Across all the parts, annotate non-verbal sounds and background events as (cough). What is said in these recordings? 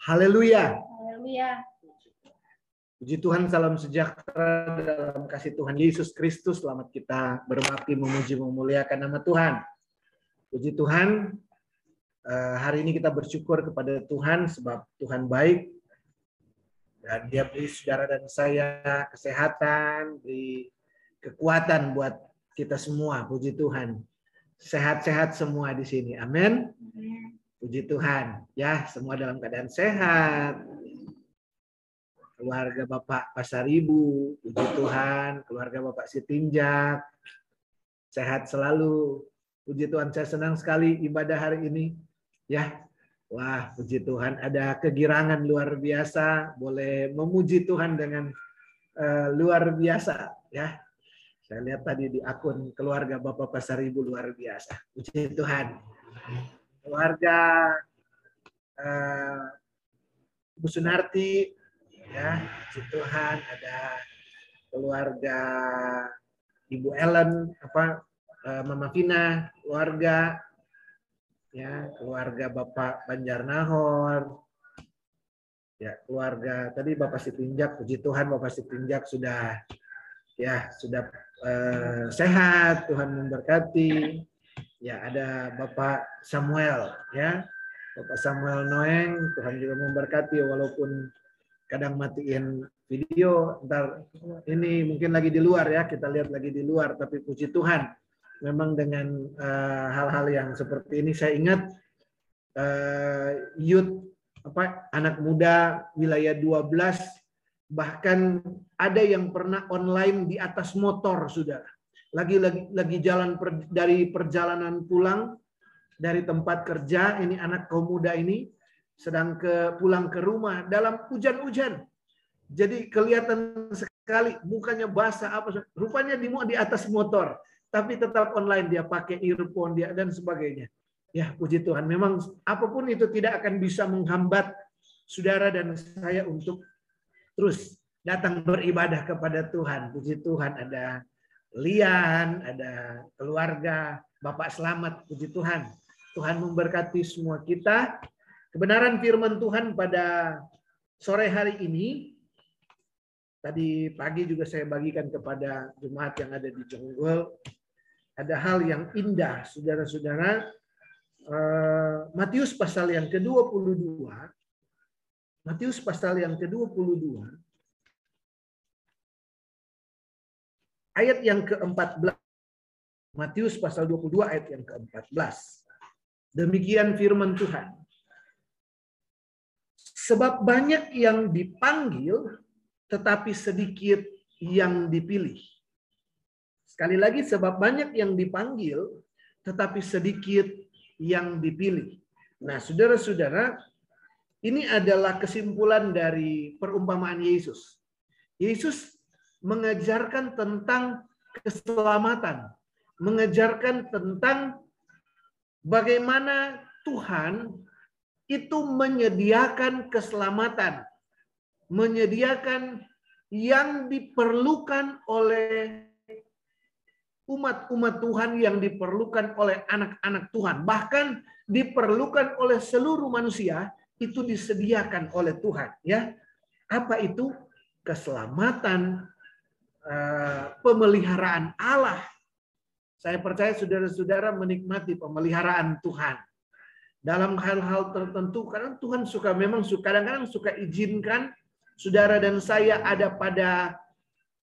Haleluya. Haleluya. Puji Tuhan, salam sejahtera dalam kasih Tuhan Yesus Kristus. Selamat kita berbakti, memuji, memuliakan nama Tuhan. Puji Tuhan, eh, hari ini kita bersyukur kepada Tuhan sebab Tuhan baik. Dan dia beri saudara dan saya kesehatan, beri kekuatan buat kita semua. Puji Tuhan. Sehat-sehat semua di sini. Amin. Puji Tuhan. Ya, semua dalam keadaan sehat keluarga Bapak Pasar Ibu, puji Tuhan, keluarga Bapak Sitinjak, sehat selalu. Puji Tuhan, saya senang sekali ibadah hari ini. Ya, wah puji Tuhan, ada kegirangan luar biasa, boleh memuji Tuhan dengan uh, luar biasa. Ya, saya lihat tadi di akun keluarga Bapak Pasar Ibu luar biasa. Puji Tuhan. Keluarga uh, Bu Sunarti ya puji Tuhan ada keluarga Ibu Ellen apa eh, Mama Vina keluarga ya keluarga Bapak Banjar Nahor ya keluarga tadi Bapak Sitinjak puji Tuhan Bapak Sitinjak sudah ya sudah eh, sehat Tuhan memberkati ya ada Bapak Samuel ya. Bapak Samuel Noeng Tuhan juga memberkati walaupun kadang matiin video ntar ini mungkin lagi di luar ya. Kita lihat lagi di luar tapi puji Tuhan memang dengan eh, hal-hal uh, yang seperti ini saya ingat uh, youth apa anak muda wilayah 12 bahkan ada yang pernah online di atas motor sudah lagi lagi lagi jalan per, dari perjalanan pulang dari tempat kerja ini anak kaum muda ini sedang ke pulang ke rumah dalam hujan-hujan. Jadi kelihatan sekali mukanya basah apa rupanya di di atas motor tapi tetap online dia pakai earphone dia dan sebagainya. Ya, puji Tuhan. Memang apa pun itu tidak akan bisa menghambat saudara dan saya untuk terus datang beribadah kepada Tuhan. Puji Tuhan ada Lian, ada keluarga, Bapak selamat, puji Tuhan. Tuhan memberkati semua kita. Kebenaran firman Tuhan pada sore hari ini, tadi pagi juga saya bagikan kepada jemaat yang ada di Jonggol, ada hal yang indah, saudara-saudara. Eh, Matius pasal yang ke-22, Matius pasal yang ke-22, ayat yang ke-14. Matius pasal 22 ayat yang ke-14. Demikian firman Tuhan. Sebab banyak yang dipanggil, tetapi sedikit yang dipilih. Sekali lagi, sebab banyak yang dipanggil, tetapi sedikit yang dipilih. Nah, saudara-saudara, ini adalah kesimpulan dari perumpamaan Yesus. Yesus mengajarkan tentang keselamatan, mengajarkan tentang bagaimana Tuhan itu menyediakan keselamatan, menyediakan yang diperlukan oleh umat-umat Tuhan yang diperlukan oleh anak-anak Tuhan, bahkan diperlukan oleh seluruh manusia itu disediakan oleh Tuhan, ya. Apa itu? Keselamatan pemeliharaan Allah. Saya percaya saudara-saudara menikmati pemeliharaan Tuhan. Dalam hal-hal tertentu karena Tuhan suka memang suka kadang-kadang suka izinkan saudara dan saya ada pada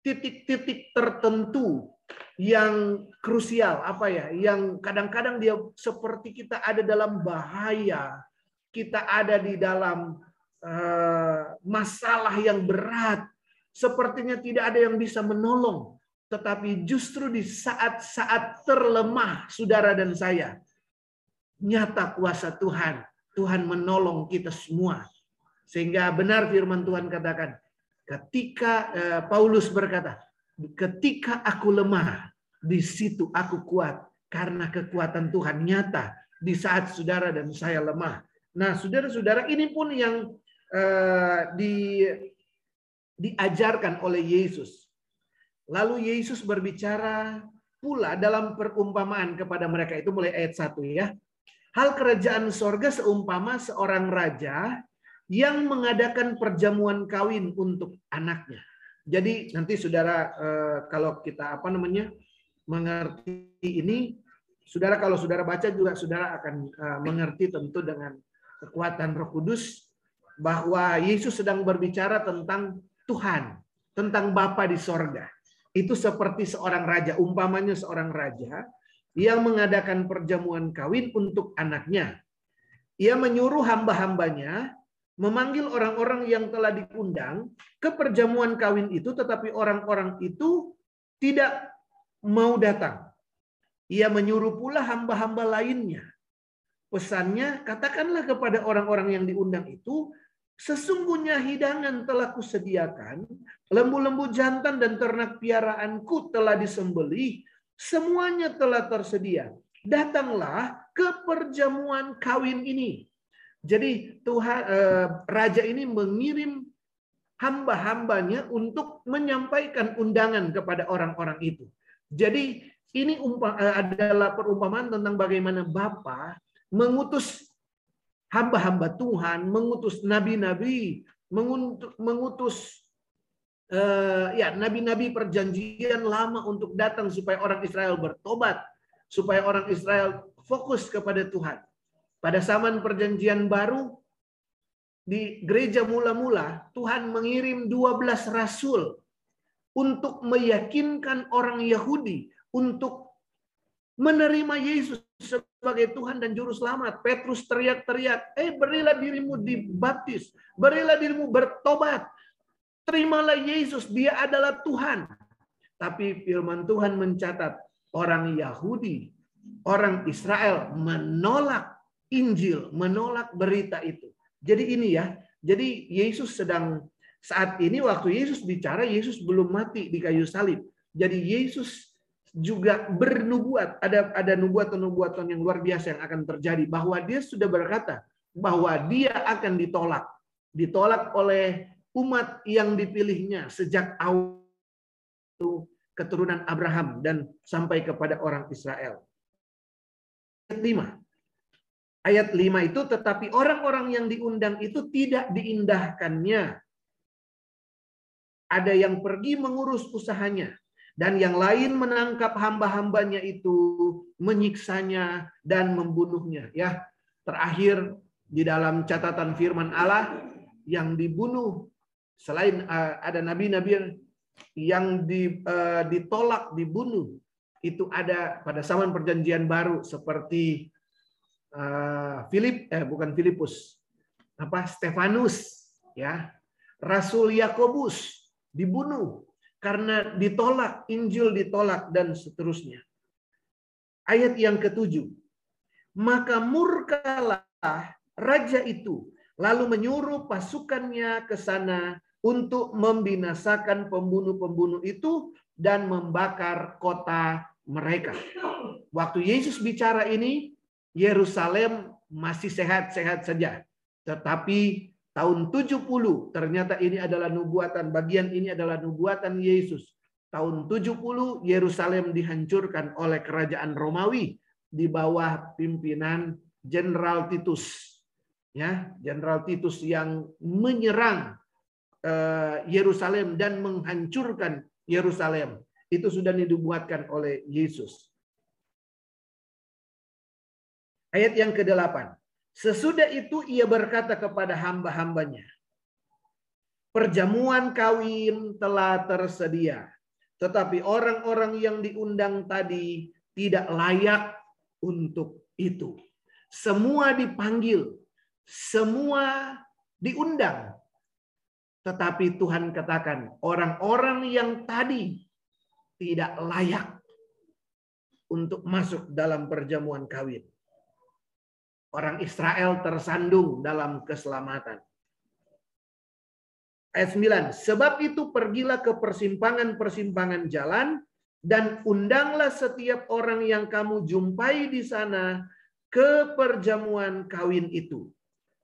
titik-titik tertentu yang krusial. Apa ya? Yang kadang-kadang dia seperti kita ada dalam bahaya kita ada di dalam uh, masalah yang berat sepertinya tidak ada yang bisa menolong tetapi justru di saat-saat terlemah saudara dan saya nyata kuasa Tuhan. Tuhan menolong kita semua. Sehingga benar firman Tuhan katakan, ketika eh, Paulus berkata, ketika aku lemah, di situ aku kuat. Karena kekuatan Tuhan nyata di saat saudara dan saya lemah. Nah, saudara-saudara, ini pun yang eh, di, diajarkan oleh Yesus. Lalu Yesus berbicara pula dalam perumpamaan kepada mereka itu mulai ayat 1 ya. Hal kerajaan sorga seumpama seorang raja yang mengadakan perjamuan kawin untuk anaknya. Jadi nanti saudara eh, kalau kita apa namanya mengerti ini, saudara kalau saudara baca juga saudara akan eh, mengerti tentu dengan kekuatan Roh Kudus bahwa Yesus sedang berbicara tentang Tuhan, tentang Bapa di sorga. Itu seperti seorang raja, umpamanya seorang raja yang mengadakan perjamuan kawin untuk anaknya. Ia menyuruh hamba-hambanya memanggil orang-orang yang telah diundang ke perjamuan kawin itu, tetapi orang-orang itu tidak mau datang. Ia menyuruh pula hamba-hamba lainnya. Pesannya, katakanlah kepada orang-orang yang diundang itu, sesungguhnya hidangan telah kusediakan, lembu-lembu jantan dan ternak piaraanku telah disembelih, semuanya telah tersedia. Datanglah ke perjamuan kawin ini. Jadi Tuhan eh, raja ini mengirim hamba-hambanya untuk menyampaikan undangan kepada orang-orang itu. Jadi ini eh, adalah perumpamaan tentang bagaimana Bapa mengutus hamba-hamba Tuhan, mengutus nabi-nabi, mengutus eh, ya nabi-nabi perjanjian lama untuk datang supaya orang Israel bertobat, supaya orang Israel fokus kepada Tuhan. Pada zaman perjanjian baru, di gereja mula-mula, Tuhan mengirim 12 rasul untuk meyakinkan orang Yahudi untuk menerima Yesus sebagai Tuhan dan Juru Selamat. Petrus teriak-teriak, eh berilah dirimu dibaptis, berilah dirimu bertobat. Terimalah Yesus, dia adalah Tuhan. Tapi firman Tuhan mencatat orang Yahudi, orang Israel menolak Injil, menolak berita itu. Jadi ini ya, jadi Yesus sedang saat ini waktu Yesus bicara, Yesus belum mati di kayu salib. Jadi Yesus juga bernubuat, ada ada nubuatan-nubuatan yang luar biasa yang akan terjadi bahwa dia sudah berkata bahwa dia akan ditolak. Ditolak oleh umat yang dipilihnya sejak awal keturunan Abraham dan sampai kepada orang Israel. 5 ayat 5 itu tetapi orang-orang yang diundang itu tidak diindahkannya. Ada yang pergi mengurus usahanya dan yang lain menangkap hamba-hambanya itu menyiksanya dan membunuhnya ya. Terakhir di dalam catatan firman Allah yang dibunuh selain uh, ada nabi-nabi yang di, uh, ditolak dibunuh itu ada pada zaman perjanjian baru seperti uh, Philip eh bukan Filipus apa Stefanus ya Rasul Yakobus dibunuh karena ditolak Injil ditolak dan seterusnya ayat yang ketujuh maka murkalah raja itu lalu menyuruh pasukannya ke sana untuk membinasakan pembunuh-pembunuh itu dan membakar kota mereka. Waktu Yesus bicara ini, Yerusalem masih sehat-sehat saja. Tetapi tahun 70 ternyata ini adalah nubuatan, bagian ini adalah nubuatan Yesus. Tahun 70 Yerusalem dihancurkan oleh kerajaan Romawi di bawah pimpinan Jenderal Titus. Ya, Jenderal Titus yang menyerang eh, Yerusalem dan menghancurkan Yerusalem. Itu sudah dinubuatkan oleh Yesus. Ayat yang ke-8. Sesudah itu ia berkata kepada hamba-hambanya, perjamuan kawin telah tersedia. Tetapi orang-orang yang diundang tadi tidak layak untuk itu. Semua dipanggil, semua diundang. Tetapi Tuhan katakan, orang-orang yang tadi tidak layak untuk masuk dalam perjamuan kawin orang Israel tersandung dalam keselamatan. Ayat 9, sebab itu pergilah ke persimpangan-persimpangan jalan dan undanglah setiap orang yang kamu jumpai di sana ke perjamuan kawin itu.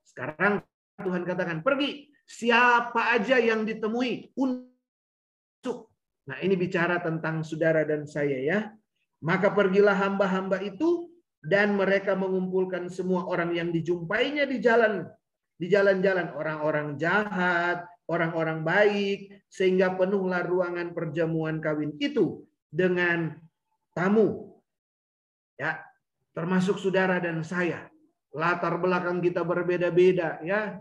Sekarang Tuhan katakan, pergi. Siapa aja yang ditemui, untuk. Nah ini bicara tentang saudara dan saya ya. Maka pergilah hamba-hamba itu dan mereka mengumpulkan semua orang yang dijumpainya di jalan di jalan-jalan orang-orang jahat, orang-orang baik, sehingga penuhlah ruangan perjamuan kawin itu dengan tamu. Ya, termasuk saudara dan saya. Latar belakang kita berbeda-beda ya.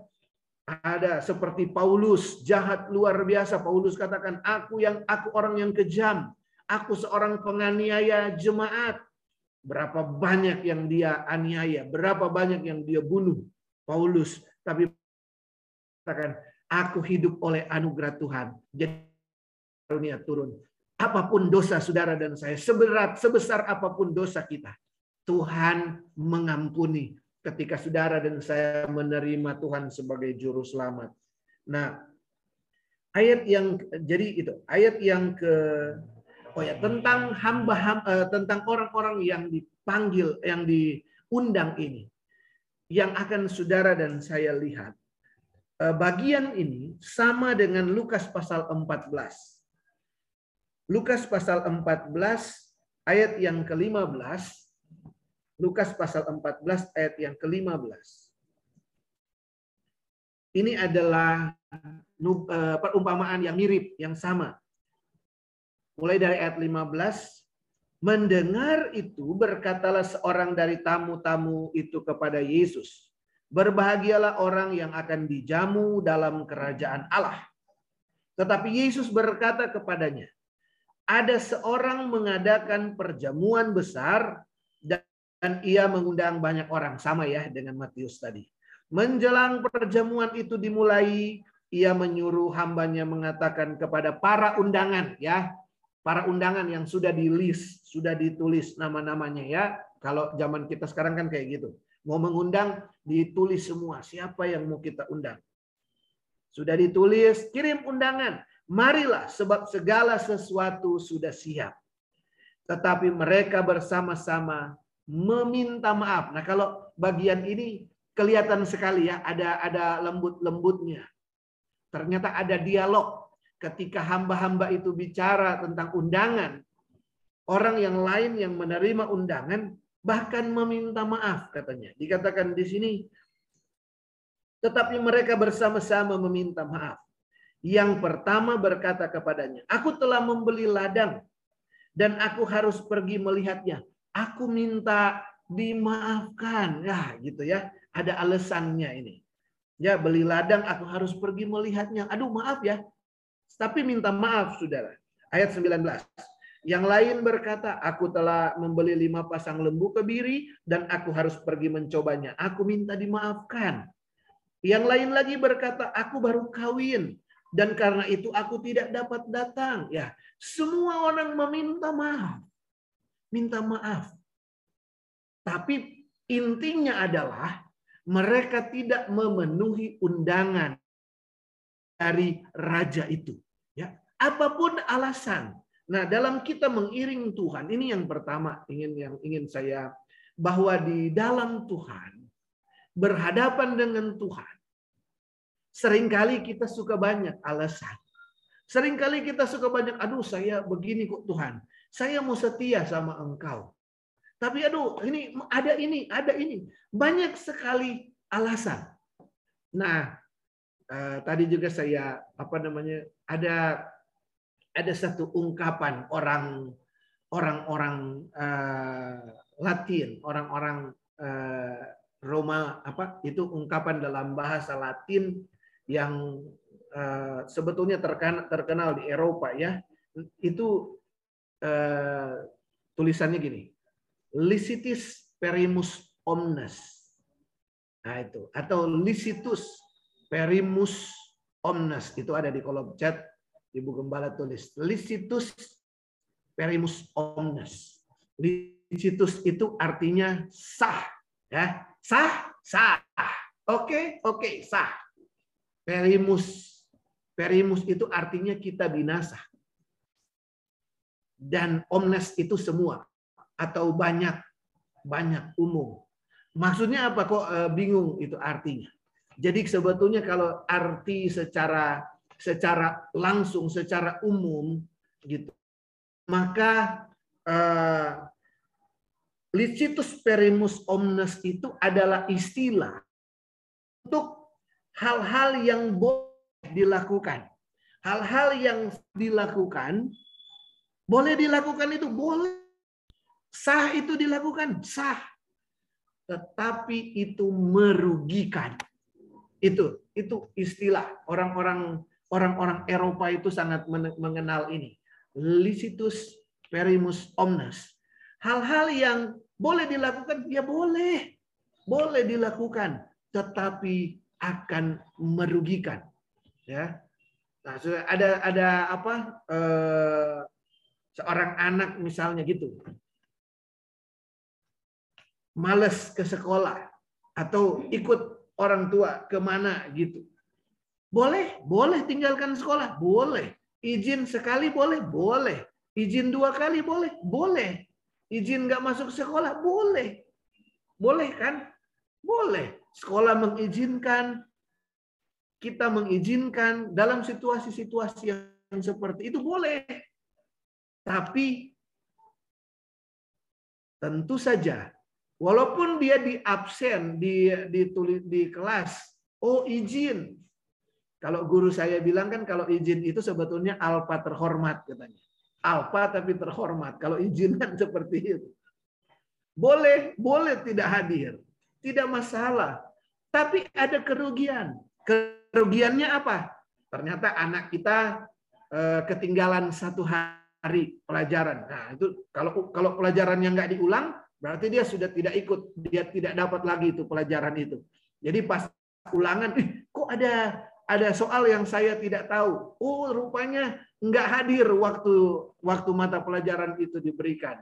Ada seperti Paulus, jahat luar biasa. Paulus katakan, aku yang aku orang yang kejam, aku seorang penganiaya jemaat. Berapa banyak yang dia aniaya, berapa banyak yang dia bunuh. Paulus tapi katakan aku hidup oleh anugerah Tuhan. Jadi karunia turun. Apa pun dosa saudara dan saya, seberat sebesar apa pun dosa kita, Tuhan mengampuni ketika saudara dan saya menerima Tuhan sebagai juru selamat. Nah, ayat yang jadi itu, ayat yang ke oh ya tentang hamba, hamba eh, tentang orang-orang yang dipanggil, yang diundang ini yang akan saudara dan saya lihat. Eh, bagian ini sama dengan Lukas pasal 14. Lukas pasal 14 ayat yang ke-15. Lukas pasal 14 ayat yang ke-15. Ini adalah eh, perumpamaan yang mirip, yang sama. Mulai dari ayat 15 Mendengar itu berkatalah seorang dari tamu-tamu itu kepada Yesus, "Berbahagialah orang yang akan dijamu dalam kerajaan Allah." Tetapi Yesus berkata kepadanya, "Ada seorang mengadakan perjamuan besar dan ia mengundang banyak orang." Sama ya dengan Matius tadi. Menjelang perjamuan itu dimulai, ia menyuruh hambanya mengatakan kepada para undangan ya para undangan yang sudah di list, sudah ditulis nama-namanya ya. Kalau zaman kita sekarang kan kayak gitu. Mau mengundang ditulis semua siapa yang mau kita undang. Sudah ditulis, kirim undangan. Marilah sebab segala sesuatu sudah siap. Tetapi mereka bersama-sama meminta maaf. Nah, kalau bagian ini kelihatan sekali ya, ada ada lembut-lembutnya. Ternyata ada dialog ketika hamba-hamba itu bicara tentang undangan, orang yang lain yang menerima undangan bahkan meminta maaf katanya. Dikatakan di sini, tetapi mereka bersama-sama meminta maaf. Yang pertama berkata kepadanya, aku telah membeli ladang dan aku harus pergi melihatnya. Aku minta dimaafkan. Ya, gitu ya. Ada alasannya ini. Ya, beli ladang aku harus pergi melihatnya. Aduh, maaf ya. Tapi minta maaf, saudara. Ayat 19. Yang lain berkata, aku telah membeli lima pasang lembu kebiri dan aku harus pergi mencobanya. Aku minta dimaafkan. Yang lain lagi berkata, aku baru kawin dan karena itu aku tidak dapat datang. Ya, semua orang meminta maaf. Minta maaf. Tapi intinya adalah mereka tidak memenuhi undangan dari raja itu. Ya, apa pun alasan. Nah, dalam kita mengiring Tuhan, ini yang pertama ingin yang ingin saya bahwa di dalam Tuhan berhadapan dengan Tuhan. Seringkali kita suka banyak alasan. Seringkali kita suka banyak, aduh saya begini kok Tuhan. Saya mau setia sama engkau. Tapi aduh, ini ada ini, ada ini. Banyak sekali alasan. Nah, uh, tadi juga saya apa namanya ada ada satu ungkapan orang orang-orang uh, Latin, orang-orang uh, Roma apa itu ungkapan dalam bahasa Latin yang uh, sebetulnya terkenal, terkenal di Eropa ya. Itu uh, tulisannya gini licitis perimus omnes. Nah itu. Atau licitus Perimus omnes itu ada di kolom chat Ibu Gembala tulis licitus perimus omnes. Licitus itu artinya sah, ya. Sah, sah. Oke, oke, sah. Perimus perimus itu artinya kita binasa. Dan omnes itu semua atau banyak banyak umum. Maksudnya apa kok eh, bingung itu artinya? Jadi sebetulnya kalau arti secara secara langsung, secara umum gitu, maka uh, licitus perimus omnes itu adalah istilah untuk hal-hal yang boleh dilakukan. Hal-hal yang dilakukan boleh dilakukan itu boleh. Sah itu dilakukan, sah. Tetapi itu merugikan. Itu itu istilah orang-orang orang-orang Eropa itu sangat mengenal ini. Licitus perimus omnes. Hal-hal yang boleh dilakukan, ya boleh. Boleh dilakukan, tetapi akan merugikan. Ya. Nah, ada ada apa? Eh, seorang anak misalnya gitu. Males ke sekolah atau ikut orang tua ke mana gitu. Boleh, boleh tinggalkan sekolah, boleh. Izin sekali boleh, boleh. Izin dua kali boleh, boleh. Izin nggak masuk sekolah, boleh. Boleh kan? Boleh. Sekolah mengizinkan, kita mengizinkan dalam situasi-situasi yang seperti itu boleh. Tapi tentu saja walaupun dia di absen di di, di kelas, oh izin. Kalau guru saya bilang kan kalau izin itu sebetulnya alfa terhormat katanya. Alfa tapi terhormat. Kalau izin kan seperti itu. Boleh, boleh tidak hadir. Tidak masalah. Tapi ada kerugian. Kerugiannya apa? Ternyata anak kita eh, ketinggalan satu hari pelajaran. Nah, itu kalau kalau pelajaran yang nggak diulang, berarti dia sudah tidak ikut, dia tidak dapat lagi itu pelajaran itu. Jadi pas ulangan, kok ada ada soal yang saya tidak tahu. Oh, rupanya nggak hadir waktu waktu mata pelajaran itu diberikan.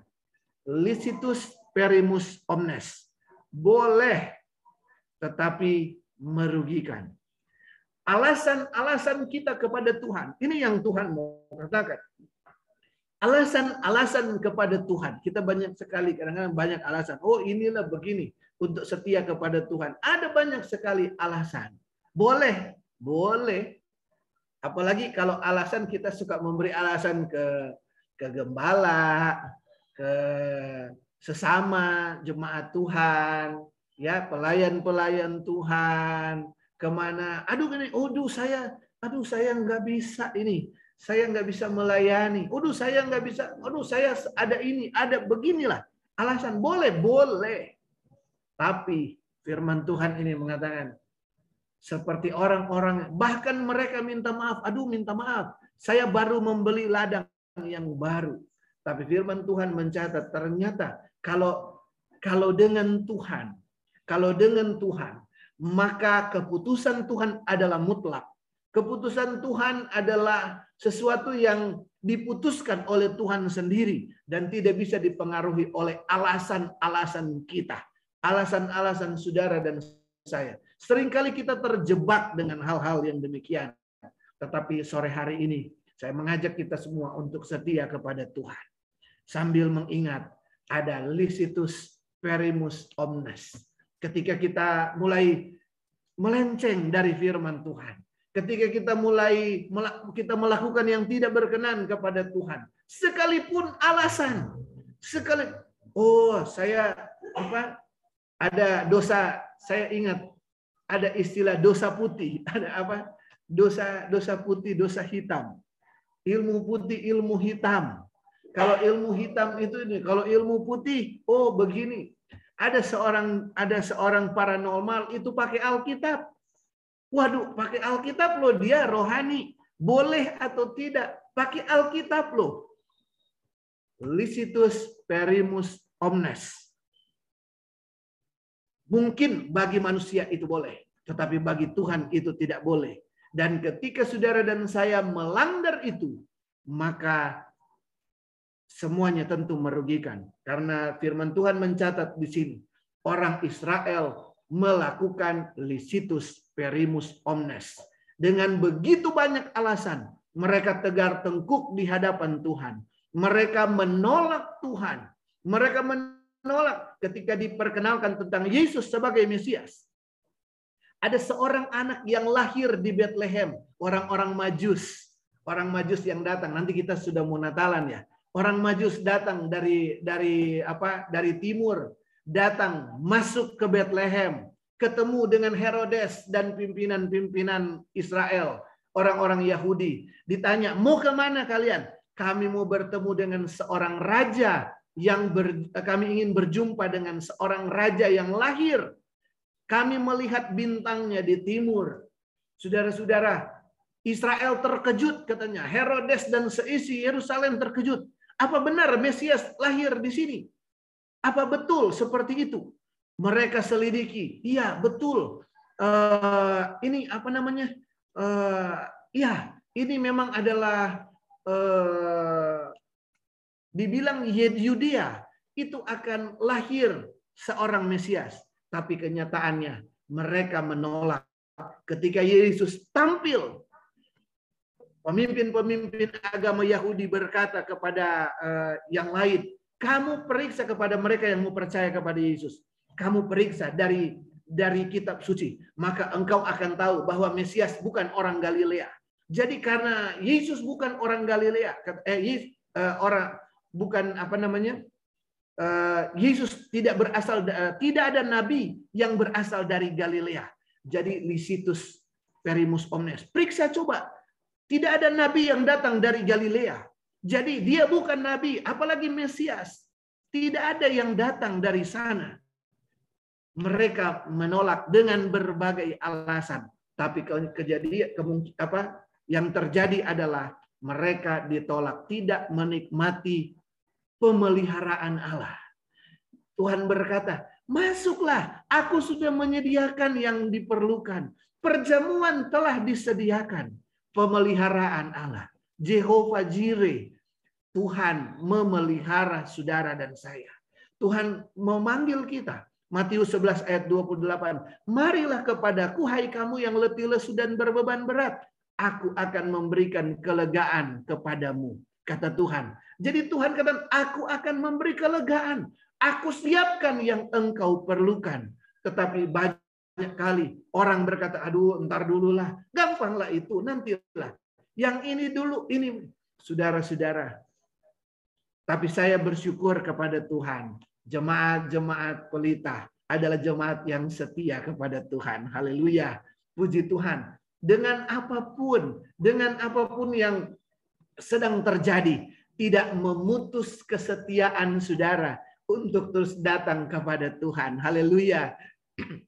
Licitus perimus omnes. Boleh, tetapi merugikan. Alasan-alasan kita kepada Tuhan. Ini yang Tuhan mau katakan. Alasan-alasan kepada Tuhan. Kita banyak sekali, kadang-kadang banyak alasan. Oh inilah begini. Untuk setia kepada Tuhan. Ada banyak sekali alasan. Boleh boleh. Apalagi kalau alasan kita suka memberi alasan ke ke gembala, ke sesama jemaat Tuhan, ya pelayan-pelayan Tuhan, ke mana? Aduh ini, aduh saya, aduh saya nggak bisa ini, saya nggak bisa melayani, aduh saya nggak bisa, aduh saya ada ini, ada beginilah alasan boleh, boleh, tapi Firman Tuhan ini mengatakan seperti orang-orang, bahkan mereka minta maaf. Aduh minta maaf, saya baru membeli ladang yang baru. Tapi firman Tuhan mencatat ternyata kalau kalau dengan Tuhan, kalau dengan Tuhan, maka keputusan Tuhan adalah mutlak. Keputusan Tuhan adalah sesuatu yang diputuskan oleh Tuhan sendiri dan tidak bisa dipengaruhi oleh alasan-alasan kita, alasan-alasan saudara dan saya. Seringkali kita terjebak dengan hal-hal yang demikian. Tetapi sore hari ini saya mengajak kita semua untuk setia kepada Tuhan. Sambil mengingat ada licitus perimus omnes. Ketika kita mulai melenceng dari firman Tuhan. Ketika kita mulai kita melakukan yang tidak berkenan kepada Tuhan, sekalipun alasan, sekali oh saya apa ada dosa, saya ingat ada istilah dosa putih, (laughs) ada apa? Dosa dosa putih, dosa hitam. Ilmu putih, ilmu hitam. Kalau ilmu hitam itu ini, kalau ilmu putih, oh begini. Ada seorang ada seorang paranormal itu pakai Alkitab. Waduh, pakai Alkitab loh dia rohani. Boleh atau tidak? Pakai Alkitab loh. Licitus perimus omnes. Mungkin bagi manusia itu boleh, tetapi bagi Tuhan itu tidak boleh. Dan ketika saudara dan saya melanggar itu, maka semuanya tentu merugikan. Karena firman Tuhan mencatat di sini, orang Israel melakukan licitus perimus omnes. Dengan begitu banyak alasan, mereka tegar tengkuk di hadapan Tuhan. Mereka menolak Tuhan. Mereka menolak ketika diperkenalkan tentang Yesus sebagai Mesias. Ada seorang anak yang lahir di Bethlehem, orang-orang Majus, orang Majus yang datang. Nanti kita sudah mau Natalan ya. Orang Majus datang dari dari apa? Dari timur, datang masuk ke Bethlehem. ketemu dengan Herodes dan pimpinan-pimpinan Israel, orang-orang Yahudi. Ditanya, mau ke mana kalian? Kami mau bertemu dengan seorang raja yang ber, kami ingin berjumpa dengan seorang raja yang lahir. Kami melihat bintangnya di timur. Saudara-saudara, Israel terkejut katanya. Herodes dan seisi Yerusalem terkejut. Apa benar Mesias lahir di sini? Apa betul seperti itu? Mereka selidiki. Iya, betul. Uh, ini apa namanya? Uh, ya, ini memang adalah uh, dibilang Yudea itu akan lahir seorang Mesias, tapi kenyataannya mereka menolak ketika Yesus tampil. Pemimpin-pemimpin agama Yahudi berkata kepada uh, yang lain, kamu periksa kepada mereka yang mau percaya kepada Yesus kamu periksa dari dari kitab suci, maka engkau akan tahu bahwa Mesias bukan orang Galilea. Jadi karena Yesus bukan orang Galilea, eh, Yesus, uh, orang bukan apa namanya, uh, Yesus tidak berasal, uh, tidak ada nabi yang berasal dari Galilea. Jadi Lisitus Perimus Omnes. Periksa coba, tidak ada nabi yang datang dari Galilea. Jadi dia bukan nabi, apalagi Mesias. Tidak ada yang datang dari sana mereka menolak dengan berbagai alasan. Tapi kejadian apa yang terjadi adalah mereka ditolak tidak menikmati pemeliharaan Allah. Tuhan berkata, "Masuklah, aku sudah menyediakan yang diperlukan. Perjamuan telah disediakan. Pemeliharaan Allah. Jehovah Jireh, Tuhan memelihara saudara dan saya. Tuhan memanggil kita Matius 11 ayat 28. Marilah kepadaku hai kamu yang letih lesu dan berbeban berat. Aku akan memberikan kelegaan kepadamu. Kata Tuhan. Jadi Tuhan kata, aku akan memberi kelegaan. Aku siapkan yang engkau perlukan. Tetapi banyak kali orang berkata, aduh entar dululah. Gampanglah itu, nantilah. Yang ini dulu, ini. Saudara-saudara. Tapi saya bersyukur kepada Tuhan jemaat-jemaat pelita adalah jemaat yang setia kepada Tuhan. Haleluya. Puji Tuhan. Dengan apa pun, dengan apa pun yang sedang terjadi, tidak memutus kesetiaan saudara untuk terus datang kepada Tuhan. Haleluya. (clears throat)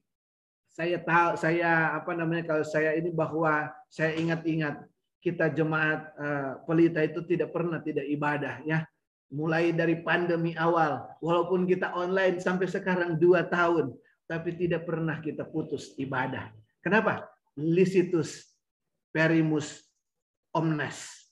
Saya tahu saya apa namanya kalau saya ini bahwa saya ingat-ingat kita jemaat uh, pelita itu tidak pernah tidak ibadah ya mulai dari pandemi awal, walaupun kita online sampai sekarang dua tahun, tapi tidak pernah kita putus ibadah. Kenapa? Licitus perimus omnes.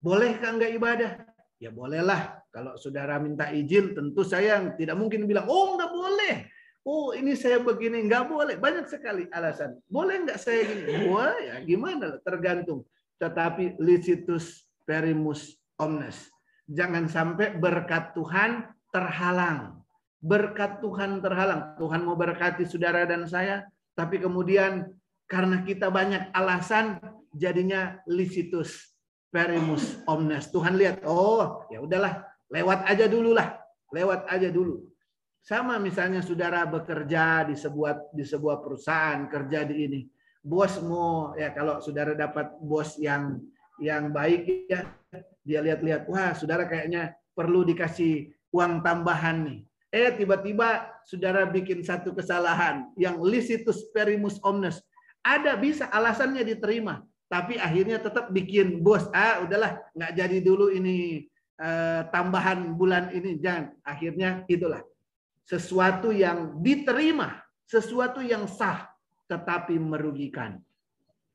Bolehkah enggak ibadah? Ya bolehlah. Kalau saudara minta izin, tentu saya tidak mungkin bilang, oh enggak boleh. Oh ini saya begini, enggak boleh. Banyak sekali alasan. Boleh enggak saya gini? Wah ya gimana? Tergantung. Tetapi licitus perimus omnes Jangan sampai berkat Tuhan terhalang. Berkat Tuhan terhalang. Tuhan mau berkati saudara dan saya, tapi kemudian karena kita banyak alasan, jadinya licitus perimus omnes. Tuhan lihat, oh ya udahlah, lewat aja dulu lah, lewat aja dulu. Sama misalnya saudara bekerja di sebuah di sebuah perusahaan kerja di ini, bos mau ya kalau saudara dapat bos yang yang baik ya dia lihat-lihat wah saudara kayaknya perlu dikasih uang tambahan nih. Eh tiba-tiba saudara bikin satu kesalahan yang licitus perimus omnes. Ada bisa alasannya diterima tapi akhirnya tetap bikin bos ah udahlah nggak jadi dulu ini eh, tambahan bulan ini. Jangan akhirnya itulah sesuatu yang diterima sesuatu yang sah tetapi merugikan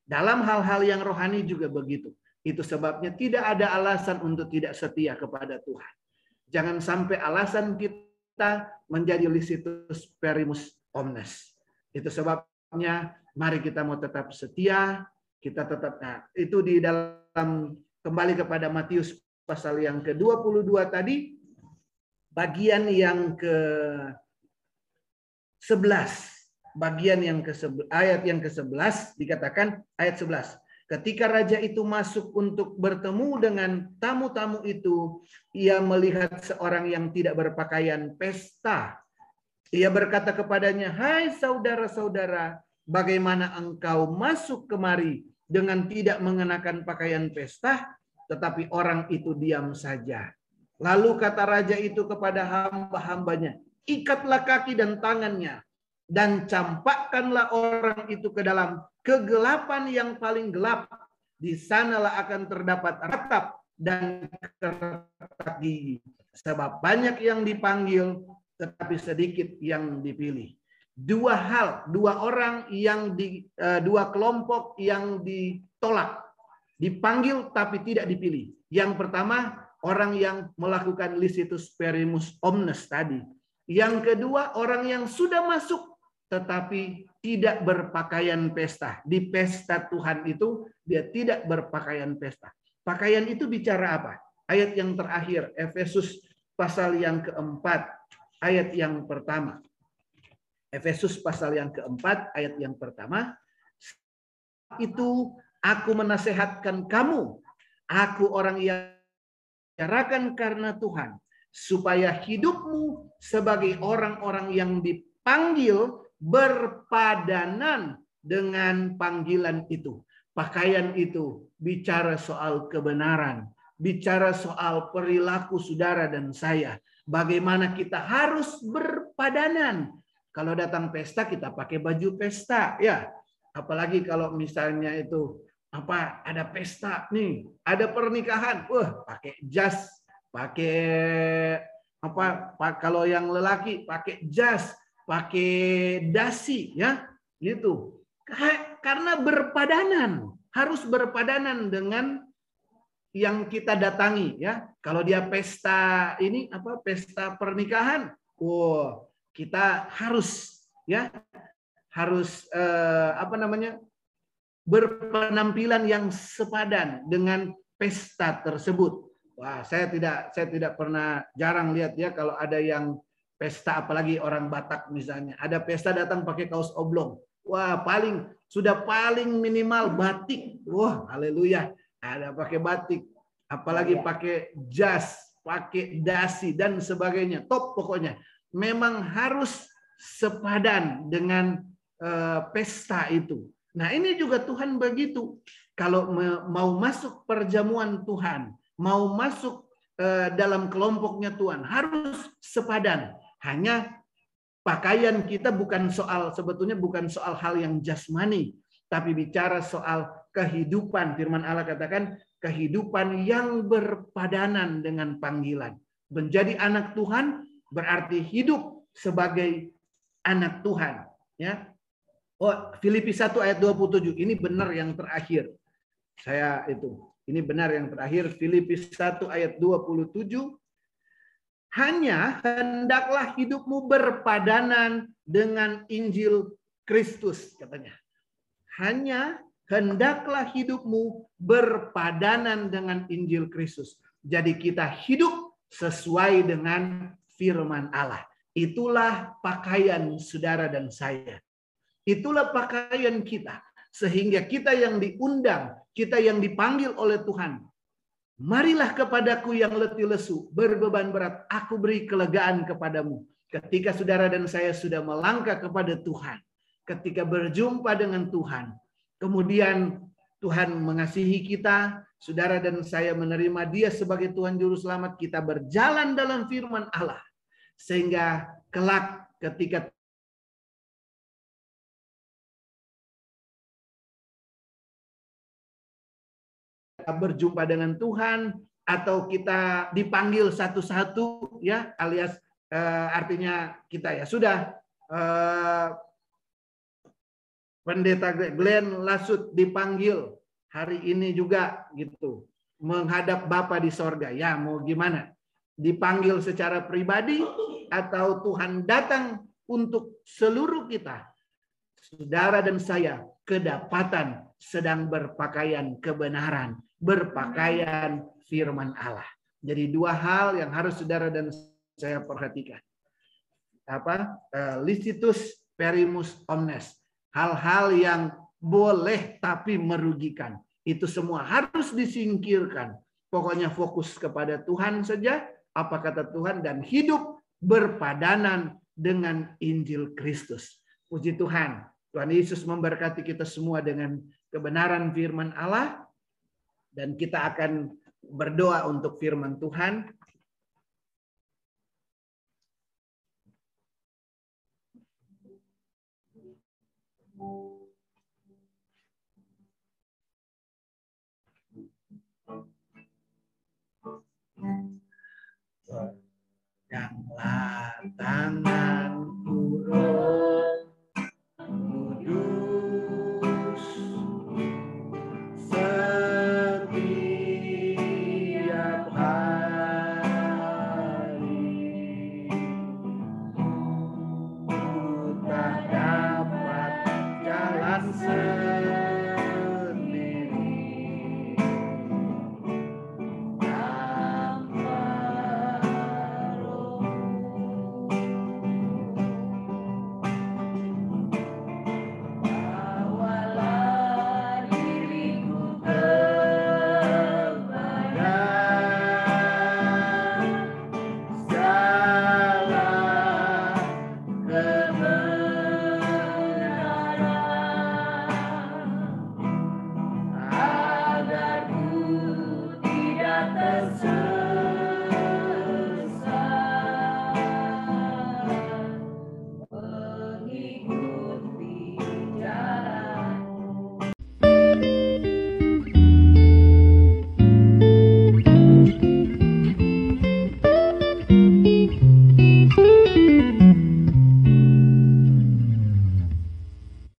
dalam hal-hal yang rohani juga begitu itu sebabnya tidak ada alasan untuk tidak setia kepada Tuhan. Jangan sampai alasan kita menjadi licitus perimus omnes. Itu sebabnya mari kita mau tetap setia, kita tetap nah, itu di dalam kembali kepada Matius pasal yang ke-22 tadi bagian yang ke 11 bagian yang ke ayat yang ke-11 dikatakan ayat 11 Ketika raja itu masuk untuk bertemu dengan tamu-tamu itu, ia melihat seorang yang tidak berpakaian pesta Ia berkata kepadanya, "Hai saudara-saudara, bagaimana engkau masuk kemari dengan tidak mengenakan pakaian pesta?" Tetapi orang itu diam saja. Lalu kata raja itu kepada hamba-hambanya, "Ikatlah kaki dan tangannya dan campakkanlah orang itu ke dalam kegelapan yang paling gelap. Di sanalah akan terdapat ratap dan kertak gigi. Sebab banyak yang dipanggil, tetapi sedikit yang dipilih. Dua hal, dua orang yang di uh, dua kelompok yang ditolak, dipanggil tapi tidak dipilih. Yang pertama orang yang melakukan licitus perimus omnes tadi. Yang kedua orang yang sudah masuk tetapi tidak berpakaian pesta. Di pesta Tuhan itu dia tidak berpakaian pesta. Pakaian itu bicara apa? Ayat yang terakhir, Efesus pasal yang keempat, ayat yang pertama. Efesus pasal yang keempat, ayat yang pertama. Itu aku menasehatkan kamu. Aku orang yang bicarakan karena Tuhan. Supaya hidupmu sebagai orang-orang yang dipanggil berpadanan dengan panggilan itu. Pakaian itu bicara soal kebenaran, bicara soal perilaku saudara dan saya. Bagaimana kita harus berpadanan. Kalau datang pesta kita pakai baju pesta ya. Apalagi kalau misalnya itu apa ada pesta nih, ada pernikahan, wah pakai jas, pakai apa kalau yang lelaki pakai jas, pakai dasi ya, gitu. Karena berpadanan, harus berpadanan dengan yang kita datangi ya. Kalau dia pesta ini apa pesta pernikahan, wow, kita harus ya harus eh, apa namanya berpenampilan yang sepadan dengan pesta tersebut. Wah, saya tidak saya tidak pernah jarang lihat ya kalau ada yang pesta apalagi orang Batak misalnya, ada pesta datang pakai kaos oblong. Wah, paling sudah paling minimal batik. Wah, haleluya ada pakai batik, apalagi iya. pakai jas, pakai dasi dan sebagainya. Top pokoknya. Memang harus sepadan dengan uh, pesta itu. Nah, ini juga Tuhan begitu. Kalau mau masuk perjamuan Tuhan, mau masuk uh, dalam kelompoknya Tuhan, harus sepadan. Hanya pakaian kita bukan soal sebetulnya bukan soal hal yang jasmani, tapi bicara soal kehidupan. Firman Allah katakan kehidupan yang berpadanan dengan panggilan. Menjadi anak Tuhan berarti hidup sebagai anak Tuhan. Ya, Oh, Filipi 1 ayat 27. Ini benar yang terakhir. Saya itu. Ini benar yang terakhir. Filipi 1 ayat 27. Hanya hendaklah hidupmu berpadanan dengan Injil Kristus katanya. Hanya hendaklah hidupmu berpadanan dengan Injil Kristus. Jadi kita hidup sesuai dengan firman Allah. Itulah pakaian saudara dan saya. Itulah pakaian kita. Sehingga kita yang diundang, kita yang dipanggil oleh Tuhan. Marilah kepadaku yang letih lesu, berbeban berat, aku beri kelegaan kepadamu. Ketika saudara dan saya sudah melangkah kepada Tuhan, ketika berjumpa dengan Tuhan, Kemudian Tuhan mengasihi kita, saudara dan saya menerima dia sebagai Tuhan Juru Selamat, kita berjalan dalam firman Allah. Sehingga kelak ketika berjumpa dengan Tuhan atau kita dipanggil satu-satu ya alias eh, artinya kita ya sudah eh, Pendeta Glenn Lasut dipanggil hari ini juga gitu menghadap Bapa di sorga. Ya mau gimana? Dipanggil secara pribadi atau Tuhan datang untuk seluruh kita. Saudara dan saya kedapatan sedang berpakaian kebenaran, berpakaian firman Allah. Jadi dua hal yang harus saudara dan saya perhatikan. Apa? Uh, licitus perimus omnes hal-hal yang boleh tapi merugikan. Itu semua harus disingkirkan. Pokoknya fokus kepada Tuhan saja, apa kata Tuhan, dan hidup berpadanan dengan Injil Kristus. Puji Tuhan. Tuhan Yesus memberkati kita semua dengan kebenaran firman Allah dan kita akan berdoa untuk firman Tuhan. Yang tanganku and say.